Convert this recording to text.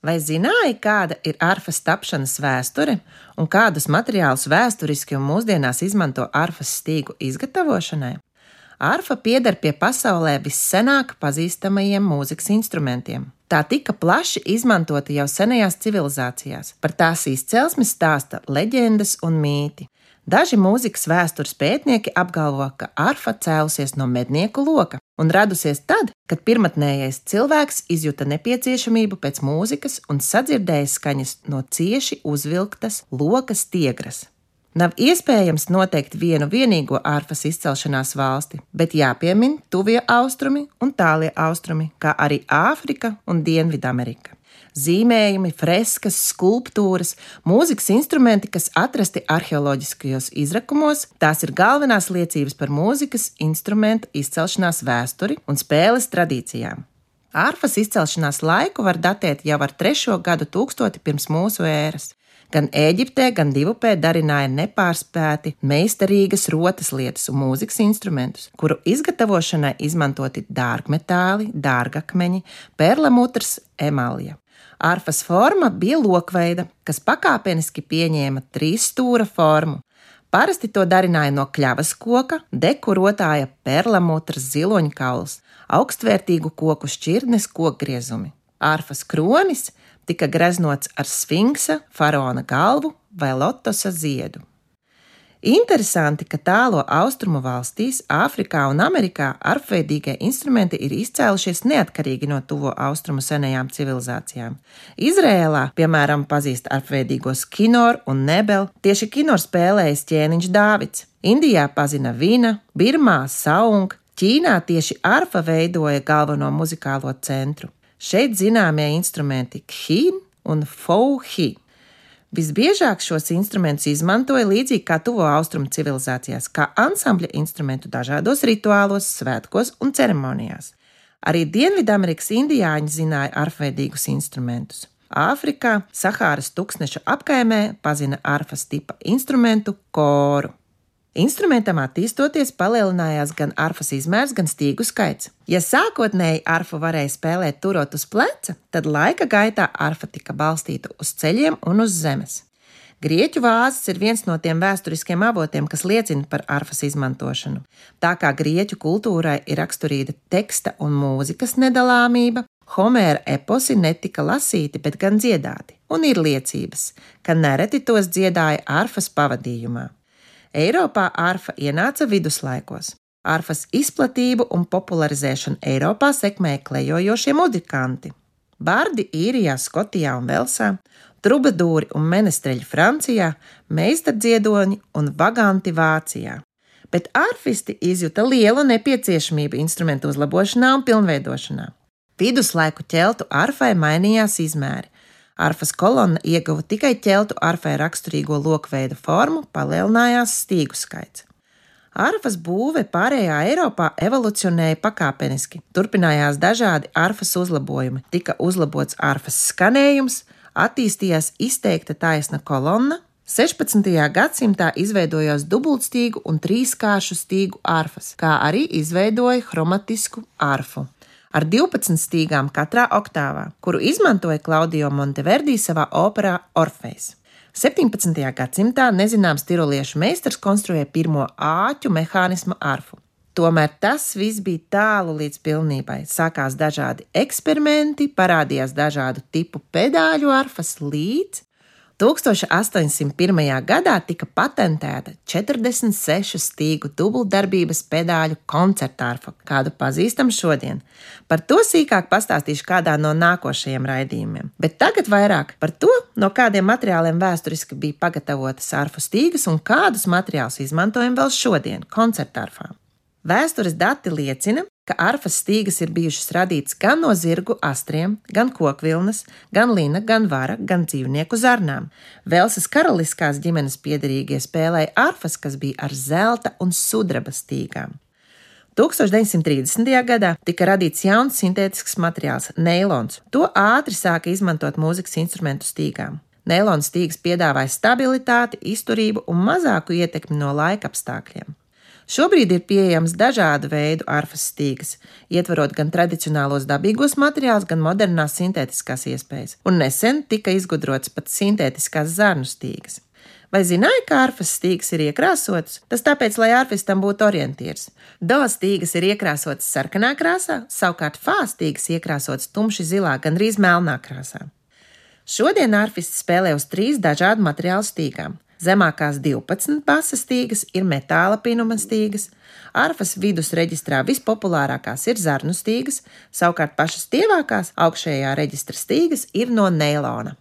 Vai zināji, kāda ir arfas tapšanas vēsture un kādus materiālus vēsturiski un mūsdienās izmanto arfas stīgu izgatavošanai? Arfa pieder pie pasaulē vissenāk pazīstamajiem mūzikas instrumentiem. Tā tika plaši izmantota jau senajās civilizācijās. Par tās izcelsmi stāsta leģendas un mīti. Daži mūzikas vēstures pētnieki apgalvo, ka arfa cēlusies no mednieku loka un radusies tad, kad pirmotnējais cilvēks izjuta nepieciešamību pēc mūzikas un sadzirdēja skaņas no cieši uzvilktas lokas tiegras. Nav iespējams noteikt vienu vienīgo ārfas izcelšanās valsti, bet jāpiemin tuvie austrumi un tālie austrumi, kā arī Āfrika un Dienvidamerika zīmējumi, freskas, skulptūras, mūzikas instrumenti, kas atrasti arheoloģiskajos izrakumos. Tās ir galvenās liecības par mūzikas instrumentu izcelšanās vēsturi un spēles tradīcijām. Ārfas izcelšanās laiku var datēt jau ar trešo gadu tūkstoti pirms mūsu ēras. Gan Eģiptē, gan divupē darināja nepārspēti meistarīgas rotas lietas un mūzikas instrumentus, kuru izgatavošanai izmantoti dārgmetāli, dārgakmeņi, perlamutrs, emalija. Arfas forma bija lokveida, kas pakāpeniski pieņēma trīs stūra formu. Parasti to darināja no kļavas koka, dekorotāja perlamutras ziloņkauls, augstvērtīgu koku šķirnes kokgriezumi. Arfas kronis tika greznots ar sfinksa, faraona galvu vai lotosa ziedu. Interesanti, ka tālo austrumu valstīs, Āfrikā un Amerikā arfveidīgie instrumenti ir izcēlušies neatkarīgi no tuvo austrumu senajām civilizācijām. Izrēlā, piemēram, pazīst arfveidīgos kinoru un nebelu, tieši kinoru spēlējis ķēniņš Dāvids. Indijā pazina vina, Birmā saung, Ķīnā tieši arfa veidoja galveno muzikālo centru. Šeit zināmie instrumenti khin un fauhi. Visbiežāk šos instrumentus izmantoja līdzīgi kā tuvo austrumu civilizācijās, kā ansambļa instrumentu dažādos rituālos, svētkos un ceremonijās. Arī Dienvidamerikas indiāņi zināja arfveidīgus instrumentus. Āfrikā, Sahāras tūkstneša apkaimē pazina arfas tipa instrumentu koru. Instrumentam attīstoties, palielinājās gan arfas izmērs, gan stīgu skaits. Ja sākotnēji arfu varēja spēlēt turot uz pleca, tad laika gaitā arfa tika balstīta uz ceļiem un uz zemes. Grieķu vāzes ir viens no tiem vēsturiskiem avotiem, kas liecina par arfas izmantošanu. Tā kā grieķu kultūrai ir raksturīga teksta un mūzikas nedalāmība, Homēra eposi netika lasīti, bet gan dziedāti, un ir liecības, ka nereti tos dziedāja arfas pavadījumā. Eiropā arfa ienāca viduslaikos. Arfas izplatību un popularizēšanu Eiropā sekmēja klejojošie muzikanti. Bārdi īrijā, Skotijā un Velsā, trubadūri un menestreļi Francijā, meistardziedoņi un vaganti Vācijā. Bet arfisti izjuta lielu nepieciešamību instrumentu uzlabošanā un pilnveidošanā. Viduslaiku ķeltu arfai mainījās izmēri, Arfas kolonna ieguva tikai ķeltu arfai raksturīgo lokveida formu, palielinājās stīgu skaits. Arfas būve pārējā Eiropā evolucionēja pakāpeniski. Turpinājās dažādi arfas uzlabojumi, tika uzlabots arfas skanējums, attīstījās izteikta taisna kolonna. 16. gadsimtā izveidojās dubultstīgu un trīskāršu stīgu arfas, kā arī izveidoja chromatisku arfu ar 12 stīgām katrā oktāvā, kuru izmantoja Klaudio Monteverdi savā operā Orfejs. 17. gadsimtā nezināms tiroliešu meistars konstruēja pirmo āķu mehānismu arfu. Tomēr tas viss bija tālu līdz pilnībai. Sākās dažādi eksperimenti, parādījās dažādu tipu pedāļu arfas līdz 1801. gadā tika patentēta 46 stīgu dubultdarbības pedāļu koncertārfa, kādu pazīstam šodien. Par to sīkāk pastāstīšu kādā no nākošajiem raidījumiem. Bet tagad vairāk par to, no kādiem materiāliem vēsturiski bija pagatavotas arfu stīgas un kādus materiālus izmantojam vēl šodien koncertārfām. Vēstures dati liecina, ka arfas stīgas ir bijušas radītas gan no zirgu astriem, gan kokvilnas, gan lina, gan vara, gan dzīvnieku zarnām. Velsas karaliskās ģimenes piederīgie spēlēja arfas, kas bija ar zelta un sudraba stīgām. 1930. gadā tika radīts jauns sintētisks materiāls - neilons. To ātri sāka izmantot mūzikas instrumentu stīgām. Neilona stīgas piedāvāja stabilitāti, izturību un mazāku ietekmi no laika apstākļiem. Šobrīd ir pieejams dažādu veidu arfas stīgas, ietverot gan tradicionālos dabīgos materiālus, gan modernās sintētiskās iespējas, un nesen tika izgudrots pat sintētiskās zarnu stīgas. Vai zināja, ka arfas stīgas ir iekrāsotas? Tas tāpēc, lai arfistam būtu orientieris. Do stīgas ir iekrāsotas sarkanā krāsā, savukārt fā stīgas iekrāsotas tumši zilā, gandrīz melnā krāsā. Šodien arfisti spēlē uz trīs dažādu materiālu stīgām. Zemākās 12 basas stīgas ir metāla pinuma stīgas, arfas vidus reģistrā vispopulārākās ir zarnu stīgas, savukārt pašas tievākās augšējā reģistra stīgas ir no neilona.